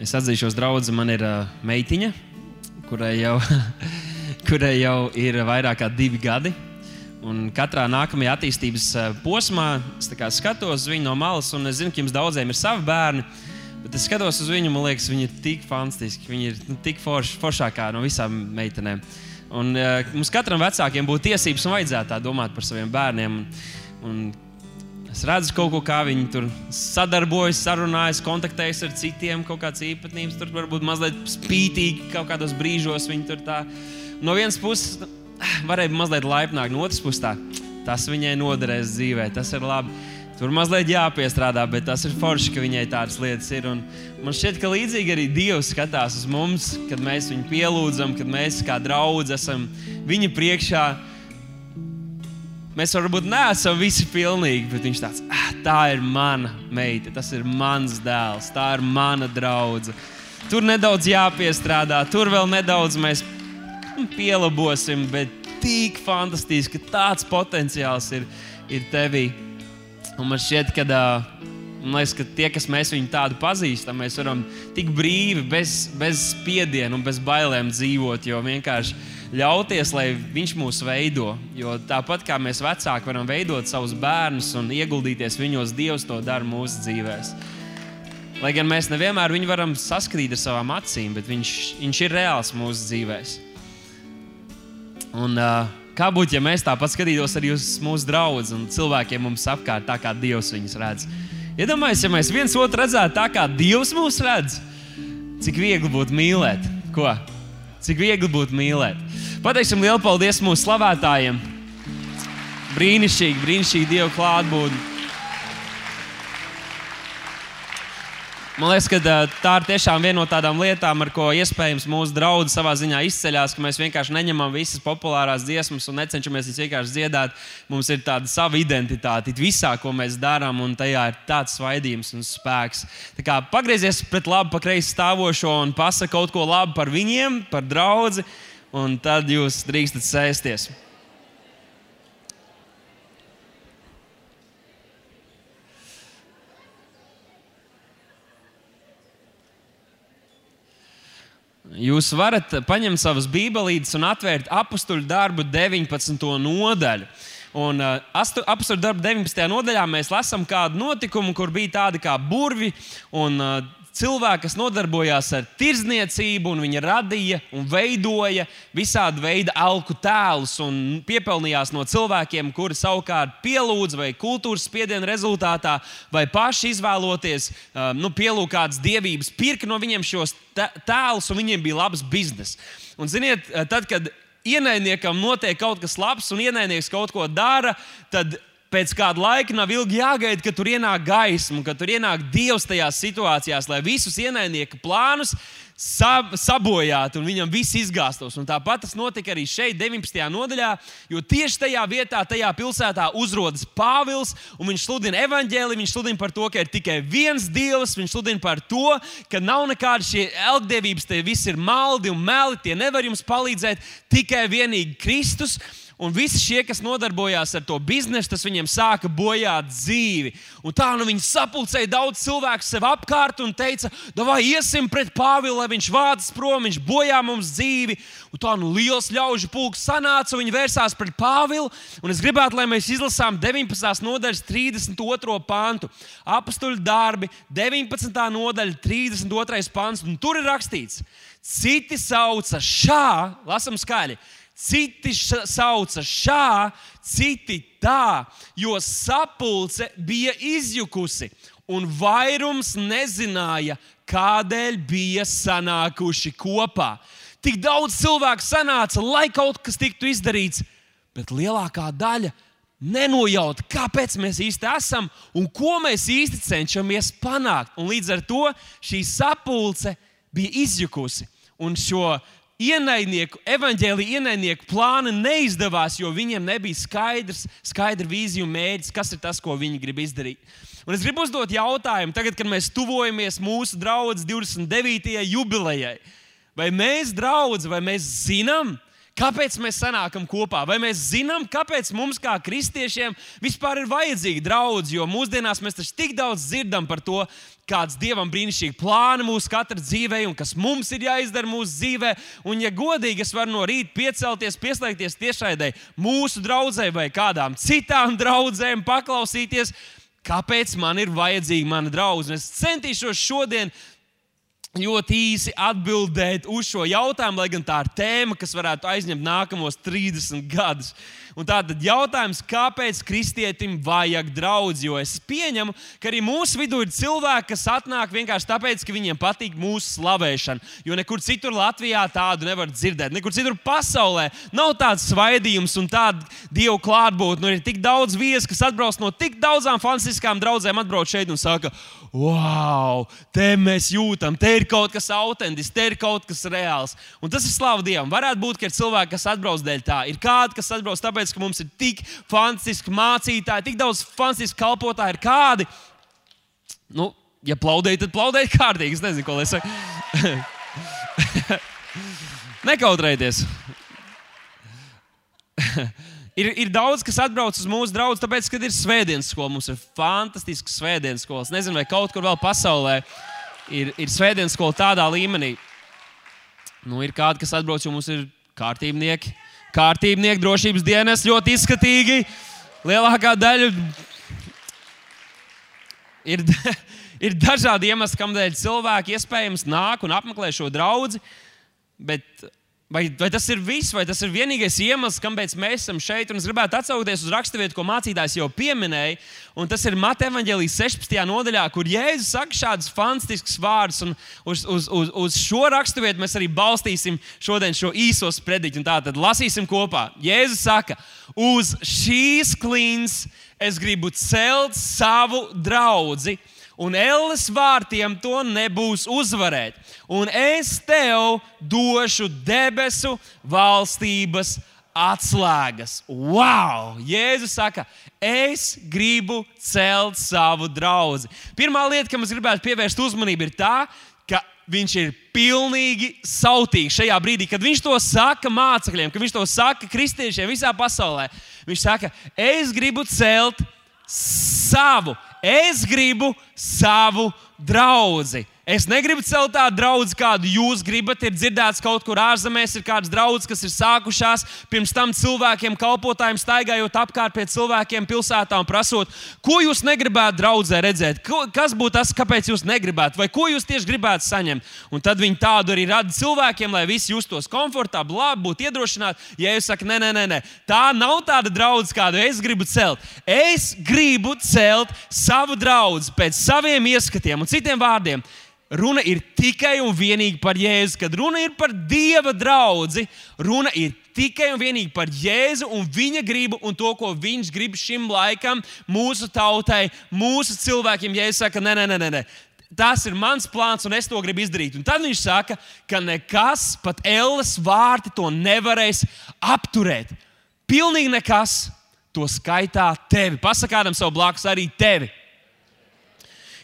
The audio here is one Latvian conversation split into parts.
Es atzīšos, draugs, man ir uh, meitiņa, kurai jau, kurai jau ir vairāk kā divi gadi. Un katrā nākamajā attīstības posmā es skatos uz viņu no malas, un es zinu, ka jums daudziem ir savi bērni. Bet es skatos uz viņu, man liekas, viņa ir tik fantastiska. Viņa ir nu, tik forš, foršākā no visām meitenēm. Un, uh, mums katram vecākiem būtu tiesības un vajadzētu tā domāt par saviem bērniem. Un, un Es redzu kaut ko, kā viņi tur sadarbojas, sarunājas, kontaktējas ar citiem, kaut kādas īpatnības. Tur varbūt mazliet spītīgi kaut kādos brīžos viņi tur tā. No vienas puses varēja mazliet laipnāk, no otras puses tā. Tas viņai noderēs dzīvē, tas ir labi. Tur mazliet jāpiestrādā, bet tas ir forši, ka viņai tādas lietas ir. Un man šķiet, ka līdzīgi arī Dievs skatās uz mums, kad mēs viņu pielūdzam, kad mēs kā draugi esam viņa priekšā Mēs varbūt neesam visi pilnīgi, bet viņš tāds ah, - tā ir mana meita, tas ir mans dēls, tā ir mana draudzene. Tur nedaudz jāpiestrādā, tur vēl nedaudz mēs pielabosim, bet tik fantastiski, ka tāds potenciāls ir, ir tevī. Un man šķiet, ka, man liekas, ka tie, kas mēs viņu tādu pazīstam, mēs varam tik brīvi, bez, bez spiediena un bez bailēm dzīvot. Jo vienkārši ļauties, lai viņš mūs veido. Jo tāpat kā mēs vecāki varam veidot savus bērnus un ieguldīties viņos, Dievs to dara mūsu dzīvēm. Lai gan mēs nevienmēr viņu varam saskrīt ar savām acīm, bet viņš, viņš ir reāls mūsu dzīvēm. Un, uh, kā būtu, ja mēs tāpat skatītos arī uz mūsu draugiem un cilvēkiem mums apkārt, tā kā Dievs viņus redz? Iedomājieties, ja mēs viens otru redzētu tā, kā Dievs mūs redz, cik viegli būtu mīlēt. Ko? Cik viegli būtu mīlēt. Pateiksim lielu paldies mūsu slavētājiem. Brīnišķīgi, brīnišķīgi Dieva klātbūtne. Man liekas, ka tā ir tiešām viena no tādām lietām, ar ko iespējams mūsu draugi savā ziņā izceļas, ka mēs vienkārši neņemam visas populārās dziesmas un necenšamies viņas vienkārši dziedāt. Mums ir tāda sava identitāte visā, ko mēs darām, un tajā ir tāds svaidījums un spēks. Tā kā pagriezies pret labu, pa kreisi stāvošo un pasaka kaut ko labu par viņiem, par draugu un tad jūs drīkstat sēsties. Jūs varat paņemt savas bībelītes un atvērt apakstuļu darbu 19. nodaļu. Un uh, apakstuļu darbu 19. nodaļā mēs lasām kādu notikumu, kur bija tādi kā burvi un uh, cilvēki, kas nodarbojās ar tirdzniecību, un viņi radīja un veidoja visādi veidi alku tēlus un piepelnījās no cilvēkiem, kuri savukārt pielūdz vai kultūras spiediena rezultātā, vai paši izvēloties, nu, pielūgt kādas dievības, pirka no viņiem šos tēlus, un viņiem bija labs bizness. Un, ziniet, tad, kad ienaidniekam notiek kaut kas labs un ienaidnieks kaut ko dara, tad pēc kāda laika nav ilgi jāgaida, ka tur ienāk gaisma, ka tur ienāk dievs tajās situācijās, lai visus ienaidnieku plānus sab sabojātu un viņam viss izgāstos. Un tāpat tas notika arī šeit, 19. nodaļā, jo tieši tajā vietā, tajā pilsētā uzrodas Pāvils un viņš sludina evaņģēliju. Viņš sludina par to, ka ir tikai viens dievs, viņš sludina par to, ka nav nekādas šīs elgdevības, tie visi ir maldi un meli, tie nevar jums palīdzēt, tikai vienīgi Kristus. Un visi šie, kas nodarbojās ar to biznesu, tas viņiem sāka bojāt dzīvi. Un tā nu viņi sapulcēja daudz cilvēku sev apkārt un teica, vai iesim pret Pāvilu, lai viņš vādas prom, viņš bojā mums dzīvi. Un tā nu liels ļaužu pulks sanāca viņi vērsās pret Pāvilu. Un es gribētu, lai mēs izlasām 19. nodaļas 32. pantu. Apstuļu darbi, 19. nodaļa, 32. pants. Un tur ir rakstīts, citi sauca šā, lasam skaļi Citi sauca šā, citi tā, jo sapulce bija izjukusi, un vairums nezināja, kādēļ bija sanākuši kopā. Tik daudz cilvēku sanāca, lai kaut kas tiktu izdarīts, bet lielākā daļa nenojauta, kāpēc mēs īsti esam un ko mēs īsti cenšamies panākt. Un līdz ar to šī sapulce bija izjukusi. Un šo ienaidnieku, evaņģēlīja ienaidnieku plāni neizdevās, jo viņiem nebija skaidrs, skaidra vīzija un mērķis, kas ir tas, ko viņi grib izdarīt. Un es gribu uzdot jautājumu, tagad, kad mēs tuvojamies mūsu draudzes 29. jubilejai. Vai mēs, draugi, vai mēs zinām, Kāpēc mēs sanākam kopā? Vai mēs zinām, kāpēc mums, kā kristiešiem, vispār ir vajadzīga draudzība? Jo mūsdienās mēs taču tik daudz dzirdam par to, kāds dievam brīnišķīgi plāni mūsu katra dzīvē un kas mums ir jāizdara mūsu dzīvē. Un, ja godīgi, es varu no rīta piecelties, pieslēgties tiešraidē mūsu draugai vai kādām citām draudzēm, paklausīties. Kāpēc man ir vajadzīga mana draudzene? Es centīšos šodien ļoti īsi atbildēt uz šo jautājumu, lai gan tā ir tēma, kas varētu aizņemt nākamos 30 gadus. Un tātad jautājums, kāpēc kristietim vajag draugu? Jo es pieņemu, ka arī mūsu vidū ir cilvēki, kas atnāk vienkārši tāpēc, ka viņiem patīk mūsu slavēšana. Jo nekur citur Latvijā tādu nevar dzirdēt. Nekur citur pasaulē nav tāds svaidījums un tāda dievu klātbūtne. Nu, ir tik daudz viesu, kas atbrauc no tik daudzām fantastiskām draudzēm, atbrauc šeit un saka, wow, te mēs jūtam, te ir kaut kas autentisks, te ir kaut kas reāls. Un tas ir slavu Dievam. Varētu būt, ka ir cilvēki, kas atbrauc dēļ tā. Ir kādi, kas atbrauc tāpēc, ka mums ir tik fantastiski mācītāji, tik daudz fantastiski kalpotāji, ir kādi. Nu, ja plaudēji, tad plaudēji kārtīgi. Es nezinu, ko lai saku. Nekautrējieties. ir, ir daudz, kas atbrauc uz mūsu draugu, tāpēc, ka ir svētdienas skola. Mums ir fantastisks svētdienas skolas. Nezinu, vai kaut kur vēl pasaulē ir, ir svētdienas skola tādā līmenī. Nu, ir kādi, kas atbrauc, jo mums ir kārtībnieki kārtībnieki, drošības dienas ļoti izskatīgi. Lielākā daļa ir, ir dažādi iemesli, kādēļ cilvēki iespējams nāk un apmeklē šo draugu. Bet Vai, vai tas ir viss, vai tas ir vienīgais iemesls, kāpēc mēs esam šeit? Un es gribētu atsaukties uz raksturvietu, ko mācītājs jau pieminēja. Tas ir Mateja Evangelijas 16. nodaļā, kur Jēzus saka šādus fantastiskus vārdus. Uz, uz, uz, uz šo raksturvietu mēs arī balstīsim šodien šo īso sprediķu. Tātad lasīsim kopā. Jēzus saka, uz šīs klints es gribu celt savu draugu un elles vārtiem to nebūs uzvarēt. Un es tev došu debesu valstības atslēgas. Wow! Jēzus saka, es gribu celt savu draugu. Pirmā lieta, kam es gribētu pievērst uzmanību, ir tā, ka viņš ir pilnīgi sautīgs šajā brīdī, kad viņš to saka mācekļiem, kad viņš to saka kristiešiem visā pasaulē. Viņš saka, es gribu celt savu Es gribu savu draugu. Es negribu celt tādu draugu, kādu jūs gribat. Ir dzirdēts kaut kur ārzemēs, ir kādas draudzes, kas ir sākušās. Pirms tam cilvēkiem, kalpotājiem staigājot apkārt pie cilvēkiem pilsētā un prasot, ko jūs negribētu draudzē redzēt, kas būtu tas, kāpēc jūs negribētu, vai ko jūs tieši gribētu saņemt. Un tad viņi tādu arī rada cilvēkiem, lai visi justos komfortabli, labi, būtu iedrošināti. Ja jūs sakat, nē, nē, nē, nē, tā nav tāda draudzene, kādu es gribu celt. Es gribu celt savu draugu pēc saviem ieskatiem un citiem vārdiem runa ir tikai un vienīgi par Jēzu. Kad runa ir par Dieva draugu, runa ir tikai un vienīgi par Jēzu un viņa gribu un to, ko viņš grib šim laikam, mūsu tautai, mūsu cilvēkiem. Jēzus saka, nē, nē, nē, nē. Tas ir mans plāns, un es to gribu izdarīt. Un tad viņš saka, ka nekas, pat Ēlas vārti, to nevarēs apturēt. Pilnīgi nekas, to skaitā tevi. Pasakādam savu blakus arī tevi.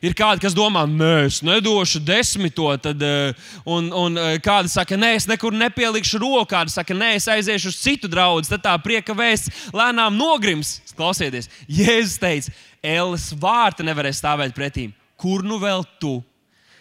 Ir kādi, kas domā, nē, es nedošu desmito, tad, eh, un, un eh, kādi saka, nē, es nekur nepielikšu roku, kādi saka, nē, es aiziešu uz citu draugu. Tad tā prieka vēsts lēnām nogrims. Klausieties, Jēzus teica, Ēlas vārta nevarēs stāvēt pretīm. Kur nu vēl tu?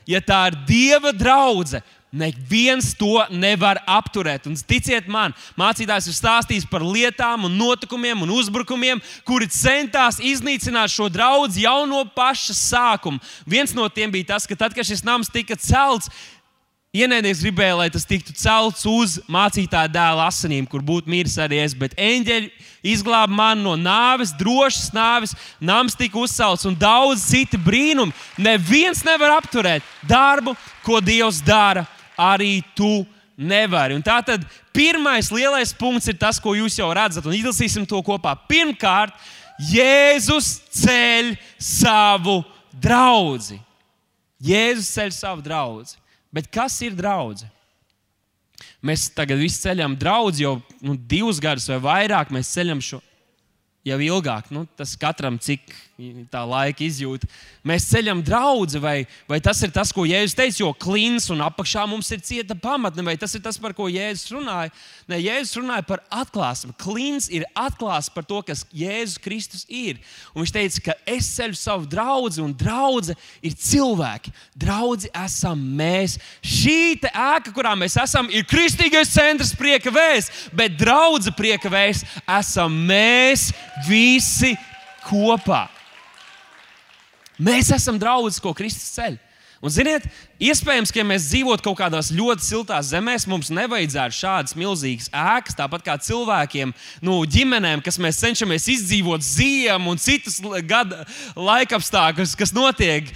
Ja tā ir Dieva draudzene, Neviens to nevar apturēt. Un ticiet man, mācītājs ir stāstījis par lietām, un notikumiem un uzbrukumiem, kuri centās iznīcināt šo draugu jau no paša sākuma. Viens no tiem bija tas, ka tad, kad šis nams tika celts, Ienaidnieks gribēja, lai tas tiktu celts uz mācītāja dēla asinīm, kur būtu miris arī es. Bet eņģeļi izglāba mani no nāves, drošas nāves, nams tika uzcelts un daudz citu brīnumu. Neviens nevar apturēt darbu, ko Dievs dara arī tu nevari. Un tā tad pirmais lielais punkts ir tas, ko jūs jau redzat, un izlasīsim to kopā. Pirmkārt, Jēzus ceļ savu draugu. Jēzus ceļ savu draugu. Bet kas ir draudzene? Mēs tagad visi ceļam draugu jau nu, divus gadus vai vairāk. Mēs ceļam šo jau ilgāk. Nu, tas katram, cik tā laika izjūta. Mēs ceļam draugu, vai, vai tas ir tas, ko Jēzus teica, jo klins un apakšā mums ir cieta pamatne, vai tas ir tas, par ko Jēzus runāja. Nē, Jēzus runāja par atklāsmi. Klins ir atklāsme par to, kas Jēzus Kristus ir. Un viņš teica, ka es ceļu savu draugu, un draudzene ir cilvēki. Draugi esam mēs. Šī ēka, kurā mēs esam, ir kristīgais centrs, prieka vēsts, bet draudzene prieka vēsts esam mēs visi kopā. Mēs esam draugi, ko Kristus ceļ. Un, ziniet, iespējams, ka ja mēs dzīvotu kaut kādās ļoti siltās zemēs, mums nevajadzētu šādas milzīgas ēkas, tāpat kā cilvēkiem, nu, ģimenēm, kas mēs cenšamies izdzīvot ziemu un citus gada laikapstākļus, kas notiek.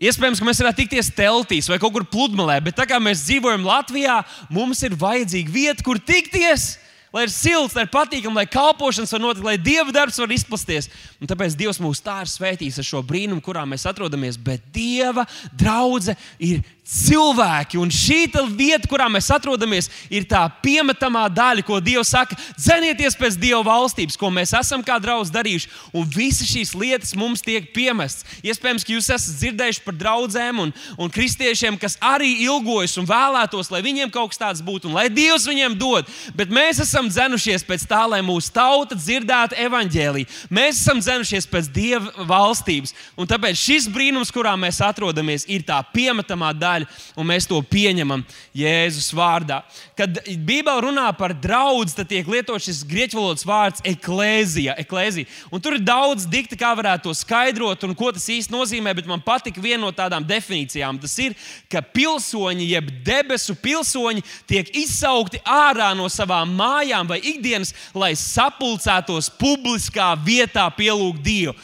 Iespējams, ka mēs varētu tikties teltīs vai kaut kur pludmalē, bet tā kā mēs dzīvojam Latvijā, mums ir vajadzīga vieta, kur tikties lai ir silts, lai ir patīkami, lai kalpošanas var notikt, lai dieva darbs var izplasties. Un tāpēc Dievs mūs tā ir svētījis ar šo brīnumu, kurā mēs atrodamies. Bet Dieva draudzene ir cilvēki. Un šī vieta, kurā mēs atrodamies, ir tā piemetamā daļa, ko Dievs saka, dzenieties pēc Dieva valstības, ko mēs esam kā draugi darījuši. Un visas šīs lietas mums tiek piemestas. Iespējams, ka jūs esat dzirdējuši par draugiem un, un kristiešiem, kas arī ilgojas un vēlētos, lai viņiem kaut kas tāds būtu un lai Dievs viņiem dod. Bet mēs esam dzenušies pēc tā, lai mūsu tauta dzirdētu evaņģēlīju. Mēs esam dzenušies pēc Dieva valstības. Un tāpēc šis brīnums, kurā mēs atrodamies, ir tā piemetamā daļa daļa, un mēs to pieņemam Jēzus vārdā. Kad Bībelē runā par draugu, tad tiek lietots šis grieķu valodas vārds eklēzija. eklēzija. Un tur ir daudz dikti, kā varētu to skaidrot un ko tas īsti nozīmē, bet man patika viena no tādām definīcijām. Tas ir, ka pilsoņi, jeb debesu pilsoņi, tiek izsaukti ārā no savām mājām vai ikdienas, lai sapulcētos publiskā vietā pielūgt Dievu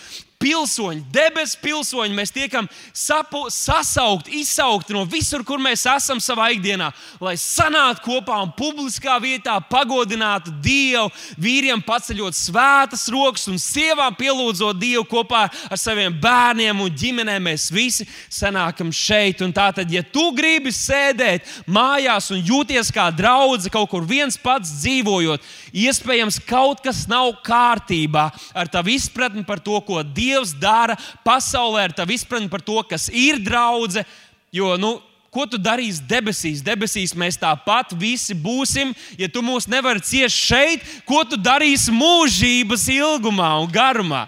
pilsoņi, debesu pilsoņi, mēs tiekam sapu, sasaukti, izsaukti no visur, kur mēs esam savā ikdienā, lai sanāktu kopā un publiskā vietā pagodinātu Dievu, vīriem paceļot svētas rokas un sievām pielūdzot Dievu kopā ar saviem bērniem un ģimenēm. Mēs visi sanākam šeit. Un tātad, ja tu gribi sēdēt mājās un jūties kā draugs, kaut kur viens pats dzīvojot, iespējams, kaut kas nav kārtībā ar tavu izpratni par to, ko Dievs Dievs dara pasaulē ar tavu izpratni par to, kas ir draudzene. Jo, nu, ko tu darīsi debesīs? Debesīs mēs tāpat visi būsim. Ja tu mūs nevari ciest šeit, ko tu darīsi mūžības ilgumā un garumā?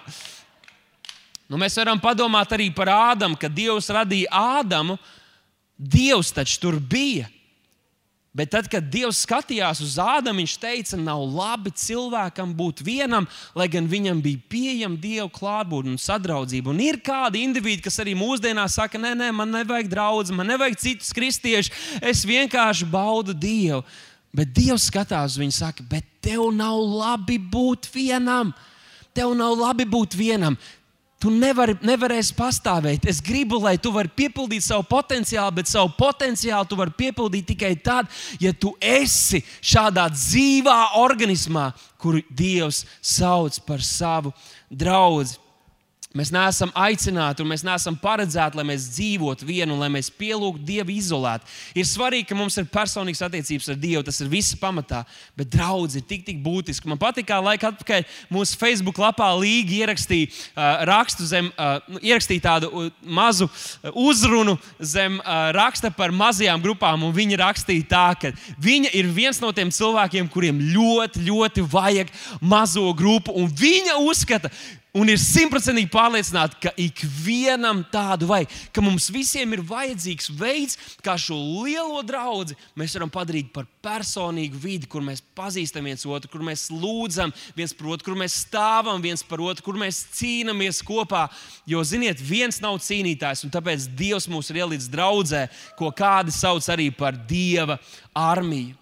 Nu, mēs varam padomāt arī par Ādamu, kad Dievs radīja Ādamu. Dievs taču tur bija. Bet tad, kad Dievs skatījās uz Ādamu, viņš teica, nav labi cilvēkam būt vienam, lai gan viņam bija pieejama Dieva klātbūtne un sadraudzība. Un ir kādi individi, kas arī mūsdienās saka, nē, nē, man nevajag draugus, man nevajag citus kristiešus, es vienkārši baudu Dievu. Bet Dievs skatās uz viņu un saka, bet tev nav labi būt vienam. Tev nav labi būt vienam. Tu nevari, nevarēsi pastāvēt. Es gribu, lai tu vari piepildīt savu potenciālu, bet savu potenciālu tu vari piepildīt tikai tad, ja tu esi šādā dzīvā organismā, kuru Dievs sauc par savu draugu. Mēs neesam aicināti un mēs neesam paredzēti, lai mēs dzīvotu vienu lai mēs pielūgtu Dievu izolēti. Ir svarīgi, ka mums ir personīgas attiecības ar Dievu, tas ir viss pamatā, bet draudz ir tik, tik būtiski. Man patīk, kā laika atpakaļ mūsu Facebook lapā Līga ierakstīja uh, rakstu zem, uh, ierakstīja tādu uh, mazu uzrunu zem uh, raksta par mazajām grupām, un viņa rakstīja tā, ka viņa ir viens no tiem cilvēkiem, kuriem ļoti, ļoti vajag mazo grupu, un viņa uzskata, un ir simtprocentīgi pārliecināti, ka ikvienam tādu vajag, ka mums visiem ir vajadzīgs veids, kā šo lielo draugu mēs varam padarīt par personīgu vidi, kur mēs pazīstam viens otru, kur mēs lūdzam viens par otru, kur mēs stāvam viens par otru, kur mēs cīnāmies kopā. Jo, ziniet, viens nav cīnītājs, un tāpēc Dievs mūs ir ielicis draudzē, ko kādi sauc arī par Dieva armiju.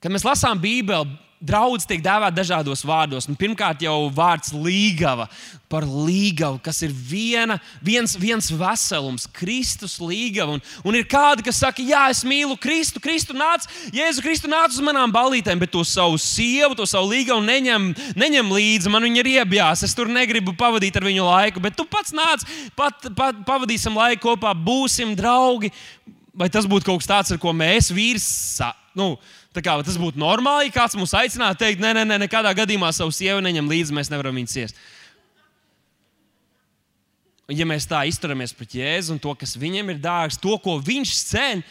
Kad mēs lasām Bībeli, Draudz tiek dēvēta dažādos vārdos. Un pirmkārt, jau vārds līgava par līgavu, kas ir viena, viens, viens veselums, Kristus līgava. Un, un ir kādi, kas saka, jā, es mīlu Kristu, Kristu nāc, Jēzu Kristu nāc uz manām balītēm, bet to savu sievu, to savu līgavu neņem, neņem līdzi. Man viņa ir iebjās, es tur negribu pavadīt ar viņu laiku, bet tu pats nāc, pat, pat pavadīsim laiku kopā, būsim draugi. Vai tas būtu kaut kas tāds, ar ko mēs vīrs? Nu, Kā, tas būtu normāli, ja kāds mūs aicinātu teikt, nē, nē, nē, nekādā gadījumā savu sievu neņem līdzi, mēs nevaram viņu ciest. ja mēs tā izturamies pret Jēzu un to, kas viņam ir dārgs, to, ko viņš ceļ,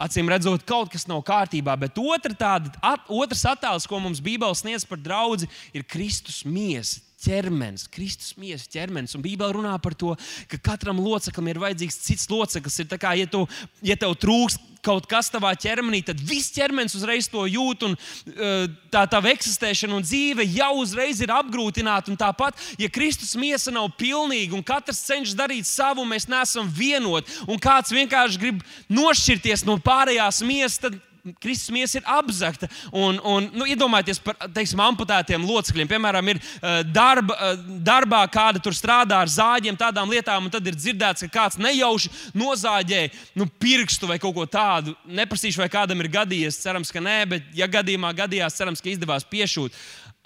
acīm redzot, kaut kas nav kārtībā. Bet otra tāda, at, otrs attēls, ko mums Bībele sniedz par draugu, ir Kristus miesa. Ķermenis, Kristus miesas ķermenis. Un Bībelē runā par to, ka katram loceklim ir vajadzīgs cits loceklis. Ir kā, ja, tu, ja tev trūks kaut kas tavā ķermenī, tad viss ķermenis uzreiz to jūt, un uh, tā tā eksistēšana un dzīve jau uzreiz ir apgrūtināta. Tāpat, ja Kristus miesa nav pilnīga un katrs cenšas darīt savu, mēs neesam vienoti, un kāds vienkārši grib nošķirties no pārējās miesas, tad Kristus miesa ir apzakta. Un, un, nu, iedomājieties par teiksim, amputētiem locekļiem. Piemēram, ir uh, darba, uh, darbā kāda tur strādā ar zāģiem, tādām lietām, un tad ir dzirdēts, ka kāds nejauši nozāģē nu, pirkstu vai kaut ko tādu. Neprasīšu, vai kādam ir gadījies. Cerams, ka nē, bet, ja gadījumā gadījās, cerams, ka izdevās piešūt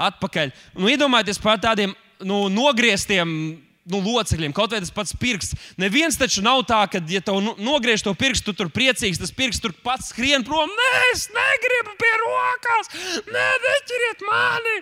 atpakaļ. Nu, iedomājieties par tādiem nu, nogrieztiem nu, locekļiem, kaut vai tas pats pirksts. Neviens taču nav tā, ka, ja tev nogriež to pirkstu, tu tur priecīgs, tas pirksts tur pats skrien prom. Nē, es negribu pie rokās, nē, neķeriet mani!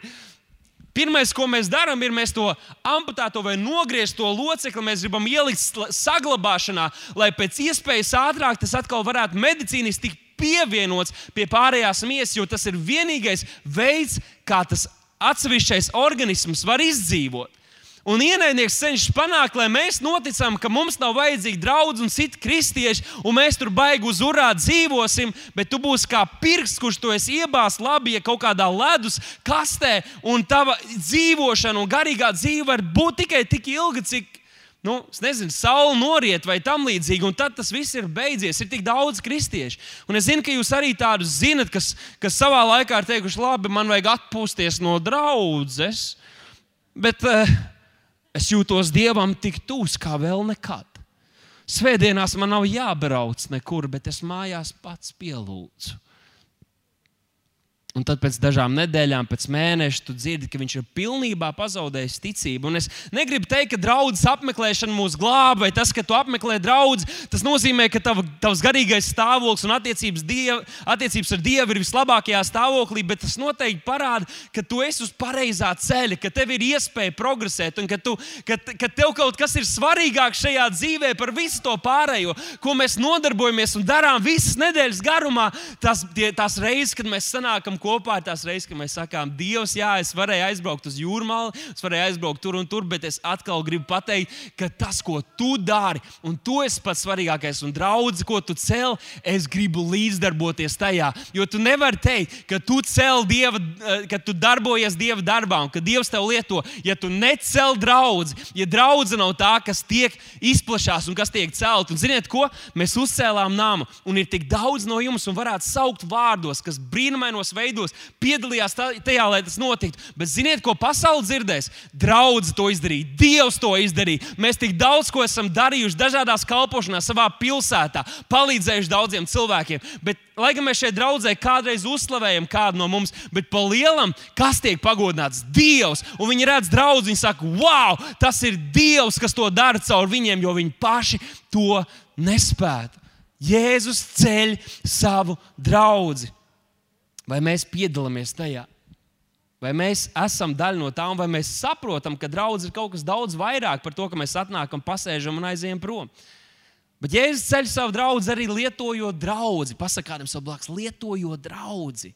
Pirmais, ko mēs darām, ir mēs to amputēto vai nogriezto locekli mēs gribam ielikt saglabāšanā, lai pēc iespējas ātrāk tas atkal varētu medicīniski tikt pievienots pie pārējās miesas, jo tas ir vienīgais veids, kā tas atsevišķais organisms var izdzīvot. Un ienaidnieks cenšas panākt, lai mēs noticam, ka mums nav vajadzīgi draugi un citi kristieši, un mēs tur baigi uz urā dzīvosim, bet tu būsi kā pirksts, kurš to esi iebāzis labi, ja kaut kādā ledus kastē, un tava dzīvošana un garīgā dzīve var būt tikai tik ilga, cik. Nu, es nezinu, saule noriet vai tam līdzīgi, un tad tas viss ir beidzies. Ir tik daudz kristiešu. Un es zinu, ka jūs arī tādus zinat, kas, kas savā laikā ir teikuši, labi, man vajag atpūsties no draudzes. Bet uh, Es jūtos dievam tik tūs kā vēl nekad. Svētdienās man nav jābrauc nekur, bet es mājās pats pielūdzu. Un tad pēc dažām nedēļām, pēc mēneša, tu dzirdi, ka viņš ir pilnībā pazaudējis ticību. Un es negribu teikt, ka draudzes apmeklēšana mūs glāb, vai tas, ka tu apmeklē draugus, tas nozīmē, ka tav, tavs garīgais stāvoklis un attiecības, diev, attiecības ar Dievu ir vislabākajā stāvoklī, bet tas noteikti parāda, ka tu esi uz pareizā ceļa, ka tev ir iespēja progresēt un ka, tu, ka, ka tev kaut kas ir svarīgāk šajā dzīvē par visu to pārējo, ko mēs nodarbojamies un darām visas nedēļas garumā. Tas, tie, tās reizes, kad mēs sanākam kopā ir tās reizes, kad mēs sakām, Dievs, jā, es varēju aizbraukt uz jūrmālu, es varēju aizbraukt tur un tur, bet es atkal gribu pateikt, ka tas, ko tu dari, un tu esi pats svarīgākais, un draudz, ko tu cel, es gribu līdzdarboties tajā. Jo tu nevari teikt, ka tu cel Dieva, eh, ka tu darbojies Dieva darbā, un ka Dievs tev lieto, ja tu necel draudz, ja draudze nav tā, kas tiek izplašās un kas tiek celt. Un ziniet, ko? Mēs uzcēlām namu, un ir tik daudz no jums, un varētu saukt vārdos, kas brīnumainos veidos veidos piedalījās tajā, lai tas notiktu. Bet ziniet, ko pasaule dzirdēs? Draudz to izdarīja, Dievs to izdarīja. Mēs tik daudz ko esam darījuši dažādās kalpošanās, savā pilsētā, palīdzējuši daudziem cilvēkiem. Bet, lai gan mēs šeit draudzē kādreiz uzslavējam kādu no mums, bet pa lielam, kas tiek pagodināts? Dievs. Un viņi redz draugu, viņi saka, wow, tas ir Dievs, kas to dara caur viņiem, jo viņi paši to nespētu. Jēzus ceļ savu draugu. Vai mēs piedalāmies tajā? Vai mēs esam daļa no tā, vai mēs saprotam, ka draudzene ir kaut kas daudz vairāk par to, ka mēs atnākam, pasēžam un aizējam prom? Bet Jēzus ceļ savu draugu arī lietojot draugu. Pasakādam savu blakus, lietojot draugu.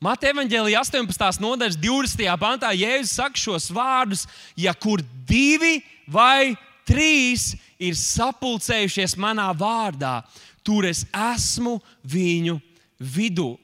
Mateja Vāģēlija 18. nodaļas 20. pantā Jēzus saka šos vārdus: Ja kur divi vai trīs ir sapulcējušies manā vārdā, tur es esmu viņu vidū.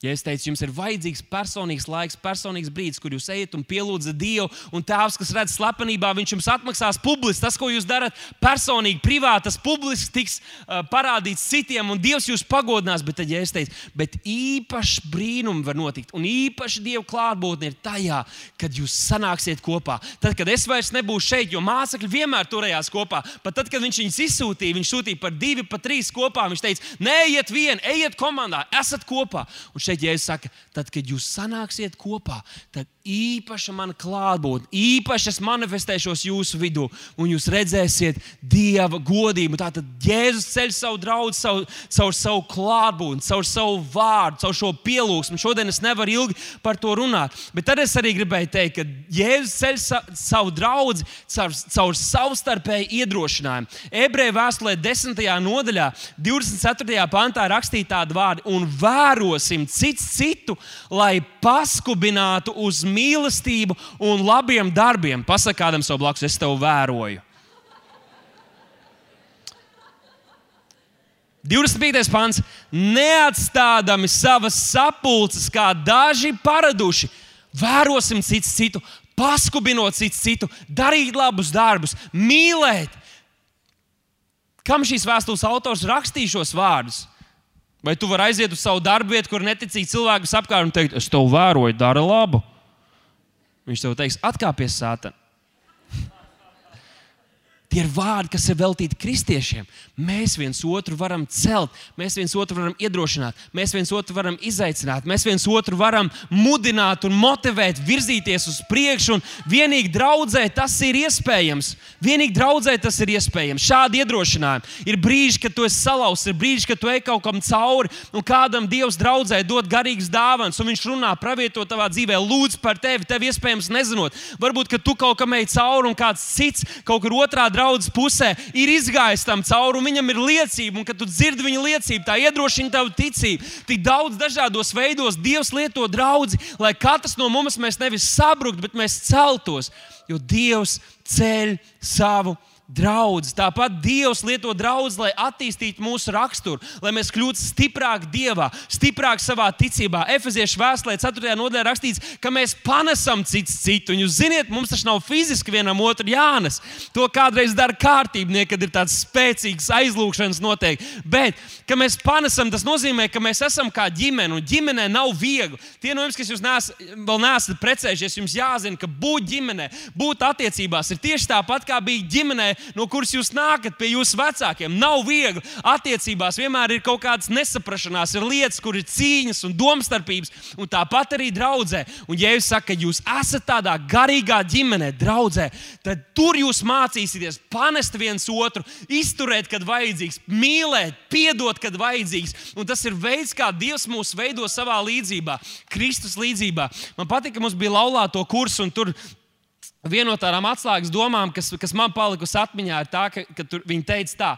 Ja es teicu, jums ir vajadzīgs personīgs laiks, personīgs brīdis, kur jūs ejat un pielūdzat Dievu, un Tēvs, kas redz slepenībā, viņš jums atmaksās publiski. Tas, ko jūs darat personīgi, privāti, tas publiski tiks uh, parādīts citiem, un Dievs jūs pagodinās. Bet tad, ja es teicu, bet īpaši brīnumi var notikt, un īpaši Dieva klātbūtne ir tajā, kad jūs sanāksiet kopā. Tad, kad es vairs nebūšu šeit, jo mācekļi vienmēr turējās kopā, pat tad, kad viņš viņus izsūtīja, viņš sūtīja par divi, par trīs kopā. Viņš teica, neiet vien, ejiet komandā, esat kopā. Un šeit Jēzus saka, tad, kad jūs sanāksiet kopā, tad īpaša mana klātbūtne, īpaši es manifestēšos jūsu vidū, un jūs redzēsiet Dieva godību. Tātad Jēzus ceļ savu draugu, savu, caur savu klātbūtni, caur savu vārdu, caur šo pielūgsmu. Šodien es nevaru ilgi par to runāt, bet tad es arī gribēju teikt, ka Jēzus ceļ sa, savu draugu caur, caur savstarpēju iedrošinājumu. Ebreju vēstulē 10. nodaļā, 24. pantā rakstīta tāda vārda, un vērosim cits citu, lai paskubinātu uz mīlestību un labiem darbiem. Pasakādam savu blakus, es tevi vēroju. 25. pāns. Neatstādami savas sapulces, kā daži paraduši, vērosim cits citu, paskubinot cits citu, darīt labus darbus, mīlēt. Kam šīs vēstules autors rakstīja šos vārdus? Vai tu vari aiziet uz savu darbu vietu, kur neticīgi cilvēkus apkārt un teikt, es tev vēroju, dara labu? Viņš tev teiks, atkāpies sātā. Tie ir vārdi, kas ir veltīti kristiešiem. Mēs viens otru varam celt, mēs viens otru varam iedrošināt, mēs viens otru varam izaicināt, mēs viens otru varam mudināt un motivēt, virzīties uz priekšu. Vienīgi draudzē tas ir iespējams. Vienīgi draudzē tas ir iespējams. Šādi iedrošinājumi. Ir brīži, kad tu esi salauzts, ir brīži, kad tu ej kaut kam cauri, un kādam Dievs draudzē dod garīgas dāvanas, un viņš runā, pravieto tavā dzīvē, lūdz par tevi, tev iespējams nezinot. Varbūt, ka tu kaut kam ej cauri, un kāds cits kaut kur otrā draudzes pusē ir izgājis tam cauri, un viņam ir liecība, un kad tu dzirdi viņa liecību, tā iedrošina tavu ticību. Tik daudz dažādos veidos Dievs lieto draugu, lai katrs no mums nevis sabruktu, bet mēs celtos, jo Dievs ceļ savu draugs. Tāpat Dievs lieto draugus, lai attīstītu mūsu raksturu, lai mēs kļūtu stiprāki Dievā, stiprāki savā ticībā. Efeziešu vēstulē, 4. nodaļā rakstīts, ka mēs panesam cits citu. Un jūs zināt, mums tas nav fiziski vienam otru jānes. To kādreiz dara kārtībnieki, kad ir tāds spēcīgs aizlūgšanas noteikti. Bet, ka mēs panesam, tas nozīmē, ka mēs esam kā ģimene, un ģimenē nav viegli. Tie no jums, kas jūs nes, vēl neesat precējušies, jums jāzina, ka būt ģimenē, būt attiecībās ir tieši tāpat kā bija ģimenē no kuras jūs nākat pie jūsu vecākiem. Nav viegli. Attiecībās vienmēr ir kaut kādas nesaprašanās, ir lietas, kur ir cīņas un domstarpības, un tāpat arī draudzē. Un, ja jūs sakat, ka jūs esat tādā garīgā ģimenē, draudzē, tad tur jūs mācīsieties panest viens otru, izturēt, kad vajadzīgs, mīlēt, piedot, kad vajadzīgs. Un tas ir veids, kā Dievs mūs veido savā līdzībā, Kristus līdzībā. Man patīk, ka mums bija laulāto kursu, un tur Viena no tādām atslēgas domām, kas, kas man palikusi atmiņā, ir tā, ka, ka tur, viņi teica tā,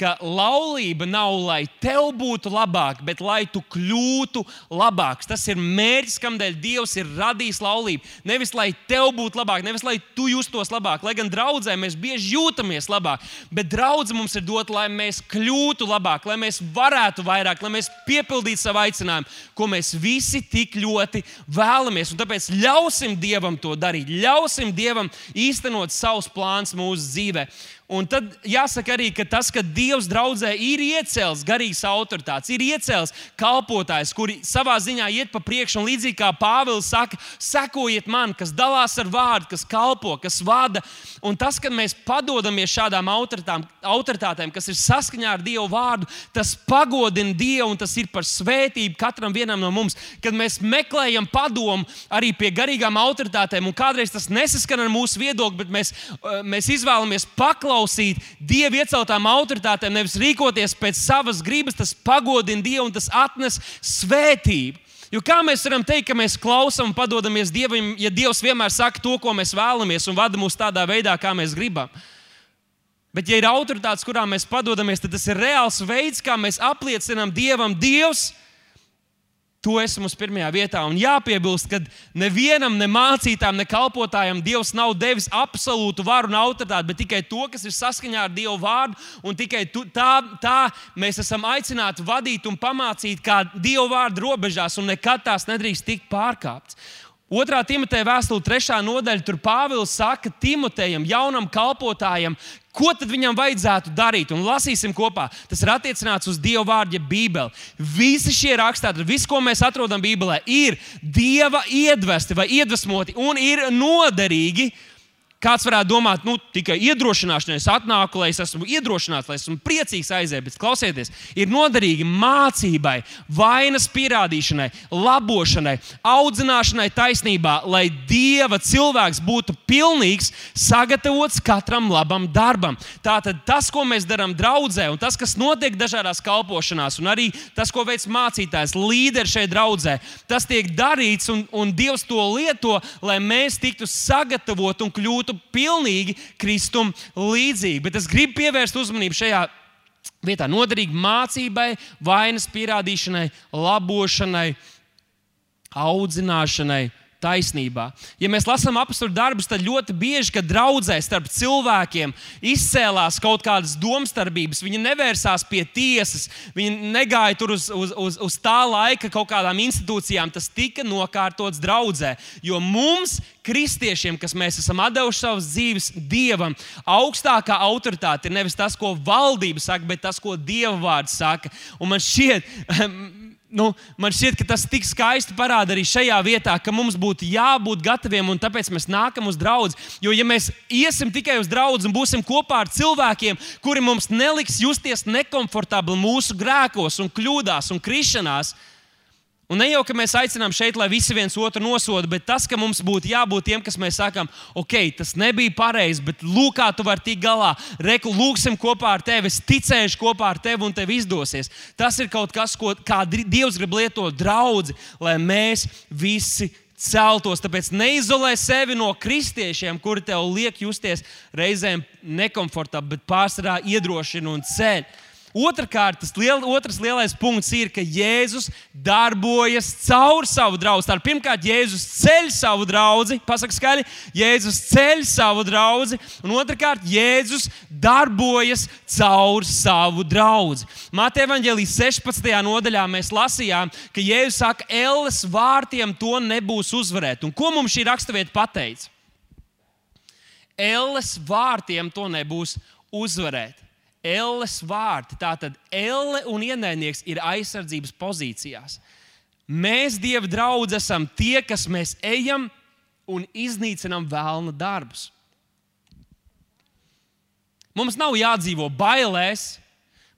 ka laulība nav lai tev būtu labāk, bet lai tu kļūtu labāks. Tas ir mērķis, kādēļ Dievs ir radījis laulību. Nevis lai tev būtu labāk, nevis lai tu justos labāk, lai gan draudzē mēs bieži jūtamies labāk, bet draudzē mums ir dota, lai mēs kļūtu labāk, lai mēs varētu vairāk, lai mēs piepildītu savu aicinājumu, ko mēs visi tik ļoti vēlamies. Un tāpēc ļausim Dievam to darīt, ļausim Dievam īstenot savus plānus mūsu dzīvēm. Un tad jāsaka arī, ka tas, ka Dievs draudzē ir iecēlis garīgas autoritātes, ir iecēlis kalpotājs, kuri savā ziņā iet pa priekšu, un līdzīgi kā Pāvils saka, sekojiet man, kas dalās ar vārdu, kas kalpo, kas vada. Un tas, ka mēs padodamies šādām autoritātēm, kas ir saskaņā ar Dieva vārdu, tas pagodina Dievu un tas ir par svētību katram no mums. Kad mēs meklējam padomu arī pie garīgām autoritātēm, un kādreiz tas nesaskan ar mūsu viedokli, bet mēs, eh, mēs izvēlamies paklausīt paklausīt Dieva ieceltām autoritātēm, nevis rīkoties pēc savas gribas, tas pagodina Dievu un tas atnes svētību. Jo kā mēs varam teikt, ka mēs klausām un padodamies Dievam, ja Dievs vienmēr saka to, ko mēs vēlamies, un vada mūs tādā veidā, kā mēs gribam? Bet, ja ir autoritātes, kurām mēs padodamies, tad tas ir reāls veids, kā mēs apliecinām Dievam, Dievs, Tu esi mums pirmajā vietā. Un jāpiebilst, ka nevienam, ne mācītājam, ne kalpotājam Dievs nav devis absolūtu varu un autoritāti, bet tikai to, kas ir saskaņā ar Dieva vārdu. Un tikai tu, tā, tā mēs esam aicināti vadīt un pamācīt, kā Dieva vārdu robežās, un nekad tās nedrīkst tikt pārkāptas. Otrā Timoteja vēstule, trešā nodaļa, tur Pāvils saka Timotejam, jaunam kalpotājam, Ko tad viņam vajadzētu darīt? Un lasīsim kopā. Tas ir attiecināts uz Dieva vārdu, ja Bībeli. Visi šie rakstāti, viss, ko mēs atrodam Bībelē, ir Dieva iedvesti vai iedvesmoti un ir noderīgi Kāds varētu domāt, nu, tikai iedrošināšanai es atnāku, lai es esmu iedrošināts, lai esmu priecīgs aiziet, bet klausieties, ir noderīgi mācībai, vainas pierādīšanai, labošanai, audzināšanai taisnībā, lai Dieva cilvēks būtu pilnīgs, sagatavots katram labam darbam. Tātad tas, ko mēs darām draudzē, un tas, kas notiek dažādās kalpošanās, un arī tas, ko veids mācītājs, līderis šeit draudzē, tas tiek darīts, un, un Dievs to lieto, lai mēs tiktu sagatavoti un kļūtu būtu pilnīgi Kristum līdzīgi. Bet es gribu pievērst uzmanību šajā vietā noderīgi mācībai, vainas pierādīšanai, labošanai, audzināšanai taisnībā. Ja mēs lasām apakstu darbus, tad ļoti bieži, kad draudzē starp cilvēkiem izcēlās kaut kādas domstarpības, viņi nevērsās pie tiesas, viņi negāja tur uz, uz, uz, uz tā laika kaut kādām institūcijām. Tas tika nokārtots draudzē. Jo mums, kristiešiem, kas mēs esam devuši savas dzīves dievam, augstākā autoritāte ir nevis tas, ko valdība saka, bet tas, ko dieva vārds saka. Un man šķiet, nu, man šķiet, ka tas tik skaisti parāda arī šajā vietā, ka mums būtu jābūt gataviem, un tāpēc mēs nākam uz draugu. Jo, ja mēs iesim tikai uz draugu un būsim kopā ar cilvēkiem, kuri mums neliks justies nekomfortabli mūsu grēkos, un kļūdās un krišanās, tad Un ne jau, ka mēs aicinām šeit, lai visi viens otru nosoda, bet tas, ka mums būtu jābūt tiem, kas mēs sakām, ok, tas nebija pareizi, bet lūk, kā tu vari tikt galā. Reku, lūksim kopā ar tevi, es ticēšu kopā ar tevi un tev izdosies. Tas ir kaut kas, ko Dievs grib lietot draugi, lai mēs visi celtos. Tāpēc neizolē sevi no kristiešiem, kuri tev liek justies reizēm nekomfortabli, bet pārsvarā iedrošina un ceļ. Otrakārt, tas liel, otrs lielais punkts ir, ka Jēzus darbojas caur savu draugu. Tātad, pirmkārt, Jēzus ceļ savu draugu, pasakā skaļi, Jēzus ceļ savu draugu, un otrkārt, Jēzus darbojas caur savu draugu. Mateja Vangelijas 16. nodaļā mēs lasījām, ka Jēzus saka, Elles vārtiem to nebūs uzvarēt. Un ko mums šī raksturvieta pateica? Elles vārtiem to nebūs uzvarēt. Elles vārti. Tātad Elle un ienaidnieks ir aizsardzības pozīcijās. Mēs, Dieva draugi, esam tie, kas mēs ejam un iznīcinām vēlna darbus. Mums nav jādzīvo bailēs,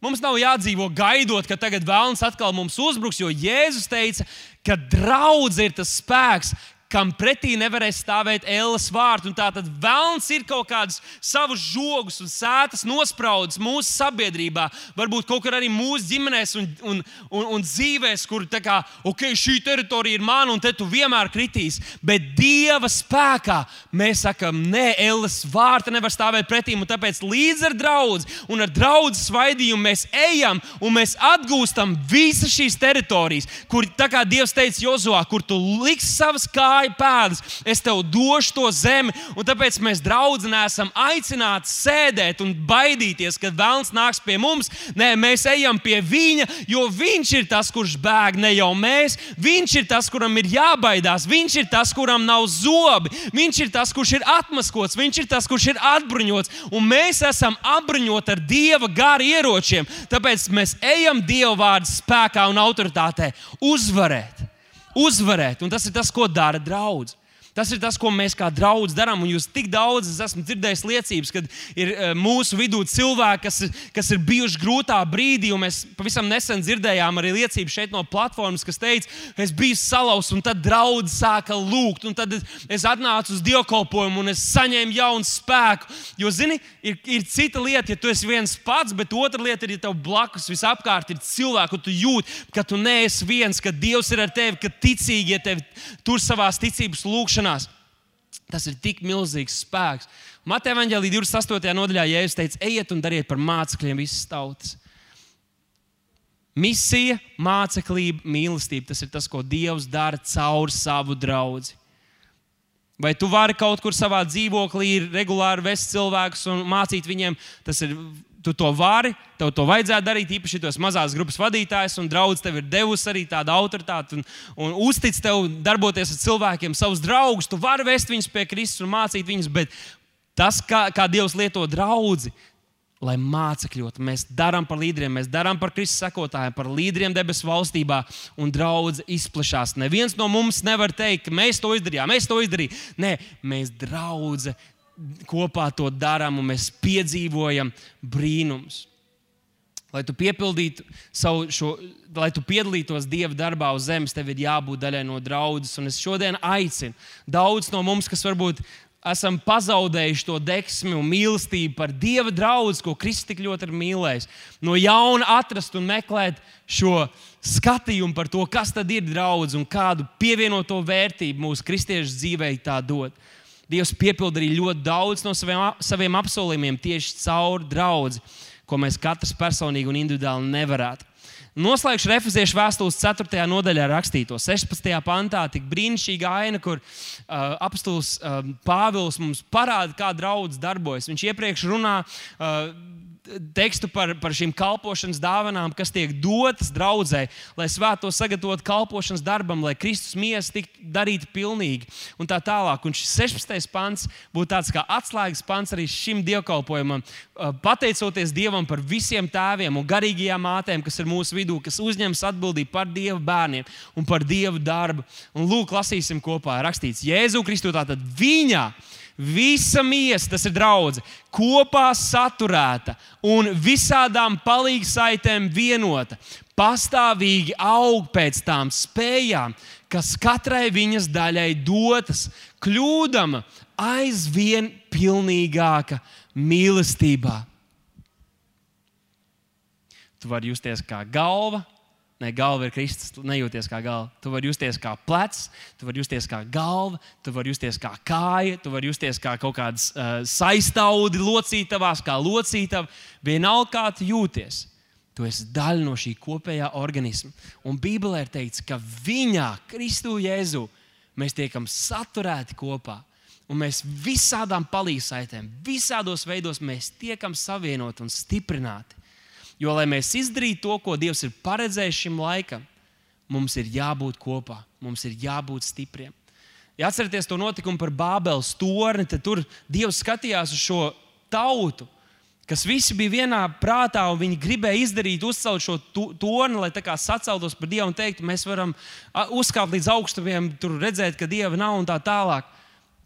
Mums nav jādzīvo gaidot, ka tagad vēlams atkal mums uzbruks, jo Jēzus teica, ka draudzene ir tas spēks, kam pretī nevarēs stāvēt ēlas vārti. Tātad vēlns ir kaut kādas savus žogus un sētas nospraudis mūsu sabiedrībā, varbūt kaut kur arī mūsu ģimenēs un, un, un, un dzīvēs, kur tā kā, ok, šī teritorija ir mana un te tu vienmēr kritīs. Bet Dieva spēkā mēs sakam, nē, ēlas vārta nevar stāvēt pretī. Tāpēc līdz ar draugu un ar draugu svaidījumu mēs ejam un mēs atgūstam visas šīs teritorijas, kur, kā Dievs teica Jozovā, kur tu liksi savas kājas kāju pēdas, es tev došu to zemi. Un tāpēc mēs draugi nesam aicināti sēdēt un baidīties, kad vēlams nāks pie mums. Nē, mēs ejam pie viņa, jo viņš ir tas, kurš bēg, ne jau mēs. Viņš ir tas, kuram ir jābaidās. Viņš ir tas, kuram nav zobi. Viņš ir tas, kurš ir atmaskots. Viņš ir tas, kurš ir atbruņots. Un mēs esam apbruņoti ar dieva garu ieročiem. Tāpēc mēs ejam dieva vārdu spēkā un autoritātē uzvarēt uzvarēt. Un tas ir tas, ko dara draugs. Tas ir tas, ko mēs kā draugi darām. Jūs tik daudz esat dzirdējis liecības, kad ir e, mūsu vidū cilvēki, kas, kas ir bijuši grūtā brīdī. Mēs pavisam nesen dzirdējām arī liecību šeit no platformas, kas teica, es biju salauzts, un tad draugi sāka lūgt. Tad es atnācu uz dievkalpojumu un es saņēmu jaunu spēku. Jo, zini, ir, ir cita lieta, ja tu esi viens pats, bet otra lieta ir, ja tev blakus visapkārt ir cilvēki, un tu jūti, ka tu neesi viens, ka Dievs ir ar tevi, ka ticīgi ja tevi tur savā ticības lūkšanā lūgšanās. Tas ir tik milzīgs spēks. Mateja Vangelī 28. nodaļā Jēzus teica, ejiet un dariet par mācekļiem visas tautas. Misija, māceklība, mīlestība tas ir tas, ko Dievs dara caur savu draugu. Vai tu vari kaut kur savā dzīvoklī regulāri vest cilvēkus un mācīt viņiem? Tas ir tu to vari, tev to vajadzētu darīt, īpaši tos mazās grupas vadītājs un draugs tev ir devusi arī tādu autoritāti un, un uztic tev darboties ar cilvēkiem, savus draugus. Tu vari vest viņus pie Kristus un mācīt viņus, bet tas, kā, kā Dievs lieto draugu, lai mācekļot, mēs darām par līderiem, mēs darām par Kristus sekotājiem, par līderiem debesu valstībā, un draudzene izplatās. Neviens no mums nevar teikt, ka mēs to izdarījām, mēs to izdarījām. Nē, mēs draudzē kopā to darām un mēs piedzīvojam brīnumus. Lai tu piepildītu savu šo, lai tu piedalītos Dieva darbā uz zemes, tev ir jābūt daļai no draudzes. Un es šodien aicinu daudz no mums, kas varbūt esam pazaudējuši to deksmi un mīlestību par Dieva draugu, ko Kristus tik ļoti ir mīlējis, no jauna atrast un meklēt šo skatījumu par to, kas tad ir draugs un kādu pievienoto vērtību mūsu kristiešu dzīvē tā dod. Dievs piepilda arī ļoti daudz no saviem, saviem apsolījumiem tieši caur draugu, ko mēs katrs personīgi un individuāli nevarētu. Noslēgšu refuziešu vēstules 4. nodaļā rakstīto 16. pantā, tik brīnišķīga aina, kur uh, apstults uh, Pāvils mums parāda, kā draugs darbojas. Viņš iepriekš runā. Uh, tekstu par, par šīm kalpošanas dāvanām, kas tiek dotas draudzē, lai svēto sagatavotu kalpošanas darbam, lai Kristus miesa tiktu darīta pilnīgi un tā tālāk. Un šis 16. pants būtu tāds kā atslēgas pants arī šim dievkalpojumam. Pateicoties Dievam par visiem tēviem un garīgajām mātēm, kas ir mūsu vidū, kas uzņems atbildību par Dieva bērniem un par Dieva darbu. Un lūk, lasīsim kopā, rakstīts Jēzu Kristu, tātad viņa visa miesa, tas ir draudzene, kopā saturēta un visādām palīgsaitēm vienota, pastāvīgi aug pēc tām spējām, kas katrai viņas daļai dotas, kļūdama aizvien pilnīgāka mīlestībā. Tu vari justies kā galva, Nē, galva ir Kristus. Tu nejūties kā galva. Tu vari justies kā plecs, tu vari justies kā galva, tu vari justies kā kāja, tu vari justies kā kaut kāds uh, saistaudi locītavās, kā locītava. Vienalga, kā tu jūties. Tu esi daļa no šī kopējā organisma. Un Bībelē ir teikts, ka viņā, Kristu Jēzu, mēs tiekam saturēti kopā. Un mēs visādām palīdzītēm, visādos veidos mēs tiekam savienoti un stiprināti. Jo, lai mēs izdarītu to, ko Dievs ir paredzējis šim laikam, mums ir jābūt kopā, mums ir jābūt stipriem. Ja atcerieties to notikumu par Bābeles torni, tad tur Dievs skatījās uz šo tautu, kas visi bija vienā prātā, un viņi gribēja izdarīt, uzcelt šo torni, lai tā kā saceltos par Dievu un teikt, mēs varam uzkāpt līdz augstumiem, tur redzēt, ka Dieva nav un tā tālāk.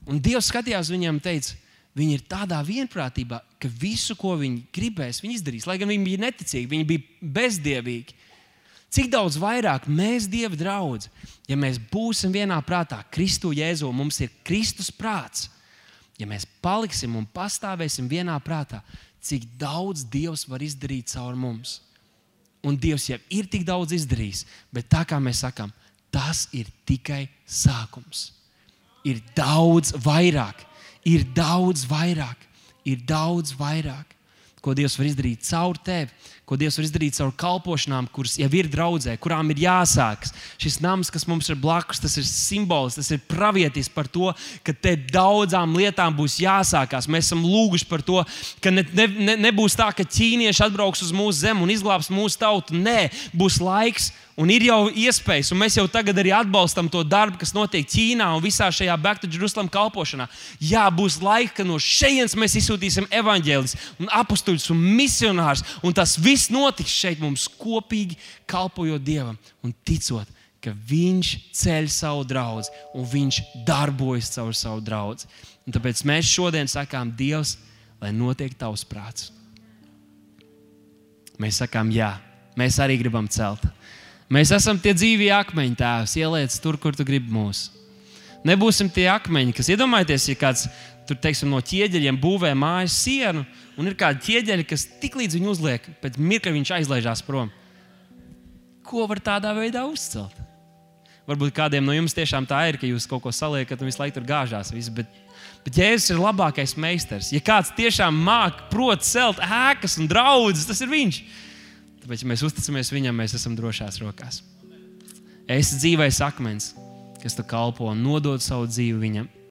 Un Dievs skatījās viņam un teica, Viņi ir tādā vienprātībā, ka visu, ko viņi gribēs, viņi izdarīs. Lai gan viņi bija neticīgi, viņi bija bezdievīgi. Cik daudz vairāk mēs, Dieva draugi, ja mēs būsim vienā prātā, Kristu Jēzu, mums ir Kristus prāts. Ja mēs paliksim un pastāvēsim vienā prātā, cik daudz Dievs var izdarīt caur mums. Un Dievs jau ir tik daudz izdarījis, bet tā kā mēs sakām, tas ir tikai sākums. Ir daudz vairāk ir daudz vairāk, ir daudz vairāk, ko Dievs var izdarīt caur tevi, ko Dievs var izdarīt caur kalpošanām, kuras jau ir draudzē, kurām ir jāsākas. Šis nams, kas mums ir blakus, tas ir simbols, tas ir pravietis par to, ka te daudzām lietām būs jāsākās. Mēs esam lūguši par to, ka ne, ne, nebūs tā, ka ķīnieši atbrauks uz mūsu zemi un izglābs mūsu tautu. Nē, būs laiks Un ir jau iespējas, un mēs jau tagad arī atbalstam to darbu, kas notiek Ķīnā un visā šajā Back to Jerusalem kalpošanā. Jā, būs laika, ka no šejienes mēs izsūtīsim evaņģēlis, un apstuļus un misionārus, un tas viss notiks šeit mums kopīgi kalpojot Dievam un ticot, ka Viņš ceļ savu draugu un Viņš darbojas caur savu draugu. Tāpēc mēs šodien sakām, Dievs, lai notiek tavs prāts. Mēs sakām, jā, mēs arī gribam celt. Mēs esam tie dzīvie akmeņi, tēvs, ieliec tur, kur tu gribi mūs. Nebūsim tie akmeņi, kas iedomājieties, ja kāds tur, teiksim, no ķieģeļiem būvē mājas sienu, un ir kādi ķieģeļi, kas tik līdz viņu uzliek, pēc mirkļa viņš aizlaižās prom. Ko var tādā veidā uzcelt? Varbūt kādiem no jums tiešām tā ir, ka jūs kaut ko saliekat un visu laiku tur gāžās. Visu, bet, bet Jēzus ir labākais meistars. Ja kāds tiešām māca, prot celt ēkas un draugus, tas ir viņš. Tāpēc, ja mēs uzticamies viņam, mēs esam drošās rokās. Es dzīvais akmens, kas tu kalpo un nodod savu dzīvi viņam.